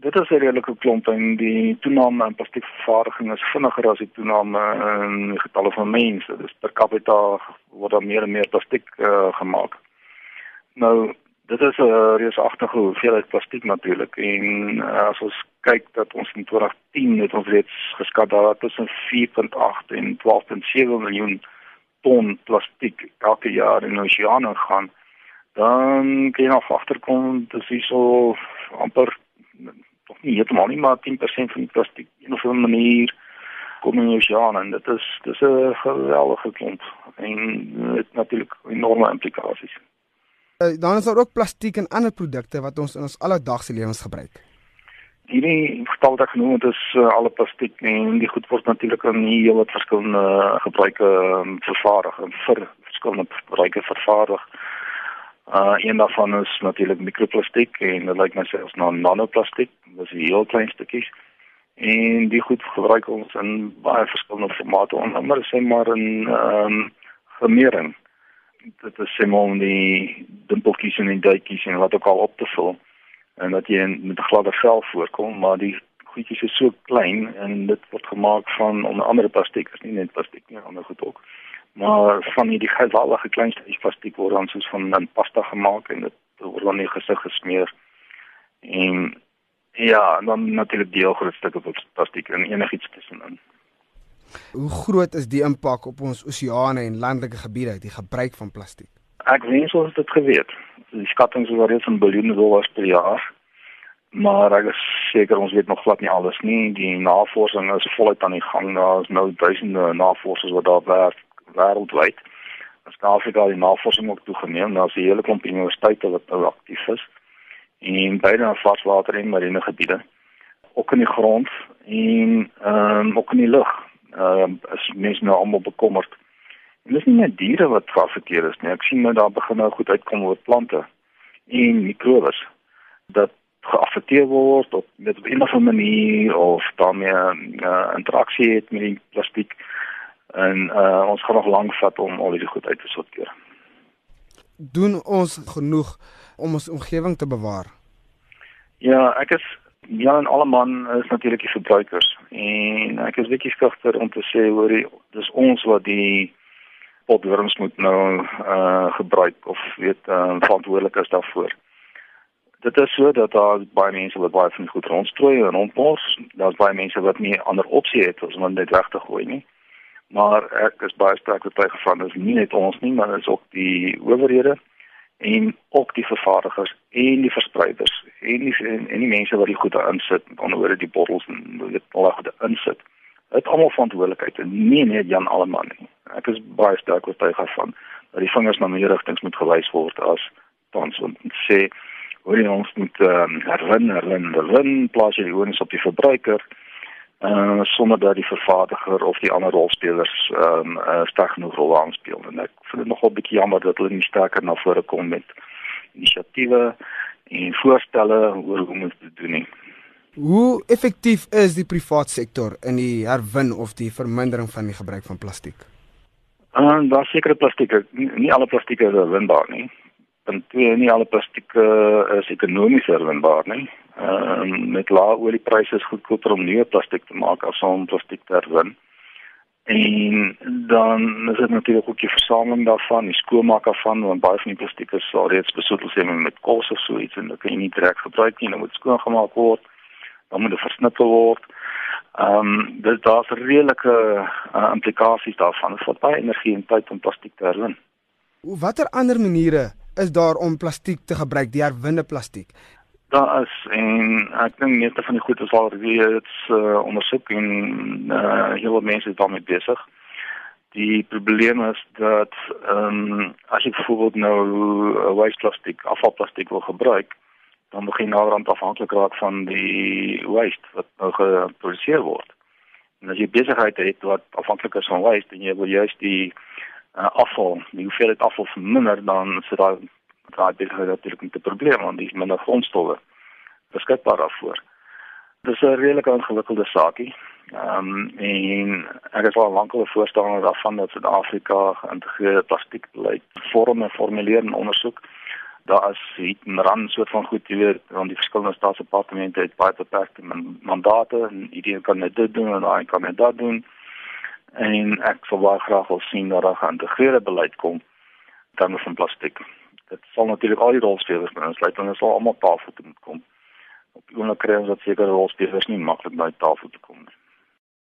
dit is 'n redelike klomp en die toename in plastiekvervaardiging is vinniger as die toename in die getalle van mense. Dis per capita word daar meer en meer plastiek uh, gemaak. Nou dit is 'n reusagtige hoeveelheid plastiek natuurlik en uh, as ons kyk dat ons in 2010 het ons reeds geskat daar tussen 4.8 en 12.7 miljoen ton plastiek elke jaar in oseane gaan dan kan jy nog agterkom dis so amper nie heeltemal nie maar 10% van die plastiek in 'n of ander manier kom in die oseaan en dit is dis 'n geweldige klomp en dit natuurlik enorme implikasies. Uh, dan is daar ook plastiek en ander produkte wat ons in ons alledaagse lewens gebruik. Hierdie getal wat ek genoem het is uh, alle plastiek en die goed word natuurlik in heel wat verskillende gebruike um, vervaardig en vir verskillende gebruike vervaardig. Uh een daarvan is natuurlik mikroplastiek en dit lyk my selfs na nanoplastiek, dis heel klein stukkies. En die goed gebruik ons in baie verskillende formate onder andere sê maar in ehm um, vermeering. Dit is sê maar om die dimpeltjies en die duitjies en wat ook al op te vul en dat jy met 'n gladde vel voorkom, maar die goedjies is so klein en dit word gemaak van onder andere plastiek, is nie net plastiek nie, ander goed ook maar van hierdie geweldige klein stukkies plastiek word dan soos van dan pasta gemaak en dit word dan in die gesig gesmeer. En ja, en dan natuurlik die groot stukke plastiek en enigiets tussenin. Hoe groot is die impak op ons oseane en landelike gebiede die gebruik van plastiek? Ek wens ons het dit geweet. Die skattings is reeds in biljoene dollars per jaar. Maar ek is seker ons weet nog glad nie alles nie. Die navorsing is voluit aan die gang. Daar is nou duisende navorsers wat daar werk wêreldwyd. As Afrika die navorsing ook toegeneem, daar's 'n hele klomp universiteite wat nou aktief is en beide in varswater en marine gebiede, ook in die grond en ehm um, ook in die lug. Ehm um, as mense nou almal bekommerd. En dis nie net diere wat geaffekteer is nie. Ek sien nou daar begin nou goed uitkom oor plante en mikrobes dat geaffekteer word op met op 'n of ander manier of daarmee 'n uh, interaksie het met die plastiek en uh, ons gaan nog lank vat om al hierdie goed uit te sorteer. Doen ons genoeg om ons omgewing te bewaar? Ja, ek is ja en alle man is natuurlik die verbruikers en ek is bietjie skugter om te sê hoor dis ons wat die potwurms moet nou uh gebruik of weet uh, verantwoordelik is daarvoor. Dit is so dat daar baie mense wat baie van goed rondstrooi en rondpos, daar's baie mense wat nie ander opsie het as om dit weg te gooi nie maar ek is baie sterk oortuig van dis nie net ons nie, maar dis ook die owerhede en ook die vervaardigers en die verspreiders en die en, en die mense wat die goede insit, onderhoor die bottels en dit al goede insit. Dit almal verantwoordelikheid en nie net Jan Alleman nie. Ek is baie sterk oortuig van dat die vingers na meer rigtings moet gewys word as tans want sê hoe ons moet um, herinner, herinner, herinner, plaas jy die oornis op die verbruiker uh sonder dat die vervaardiger of die ander rolspelers ehm um, uh, sterk genoeg rol aanspeel en ek vind dit nogal bietjie jammer dat hulle nie sterker na vore kom met inisiatiewe en voorstelle oor hoe om dit doen nie. Hoe effektief is die privaat sektor in die herwin of die vermindering van die gebruik van plastiek? Uh daar sekerre plastieke, nie, nie alle plastieke is herwinbaar nie. Punt 2, nie alle plastieke is ekonomies herwinbaar nie. Ehm um, met lae oliepryse is goedkoper om nuwe plastiek te maak as om plastiek te herwin. En dan is dit natuurlik ook die versameling daarvan, die skoonmaak daarvan, want baie van die plastiek is al reeds besoedel sê met kos of so iets en dit kan jy nie direk gebruik nie, dit moet skoongemaak word. Dan moet dit versnippel word. Ehm um, dit daar's redelike uh, implikasies daarvan. Dit vat baie energie en tyd om plastiek te herwin. Watter ander maniere is daar om plastiek te gebruik, die herwinne plastiek? daar is en ek dink meeste van die goed is al reeds uh, ondersoek en uh, heel wat mense is daarmee besig. Die probleem is dat ehm um, as jy byvoorbeeld nou uh, waste plastiek, afvalplastiek wil gebruik, dan begin jy nou afhanklik raak van die waste wat nou geproduseer word. En as jy besigheid het wat afhanklik is van waste en jy wil juist die uh, afval, die hoeveelheid afval verminder dan sit daar daai besigheid natuurlik met 'n probleem want dis minder grondstowwe beskikbaar daarvoor. Dit is 'n redelike ingewikkelde saakie. Ehm um, en ek is al lankal 'n voorstander daarvan dat Suid-Afrika geïntegreerde plastiekbeleid vorm en formuleer en ondersoek. daar is hit en ran soort van goed weet want die verskillende staatsdepartemente het baie beperkte mandate en hierdie kan net dit doen en daai kan net dat doen en ek sou baie graag wil sien dat daar 'n geïntegreerde beleid kom dan van plastiek. Dit sal natuurlik al die rolspelers binne sluit en dit sal almal tafel toe moet kom. Op die oomblik kry ons dat sekere rolspelers nie maklik by tafel toe kom nie.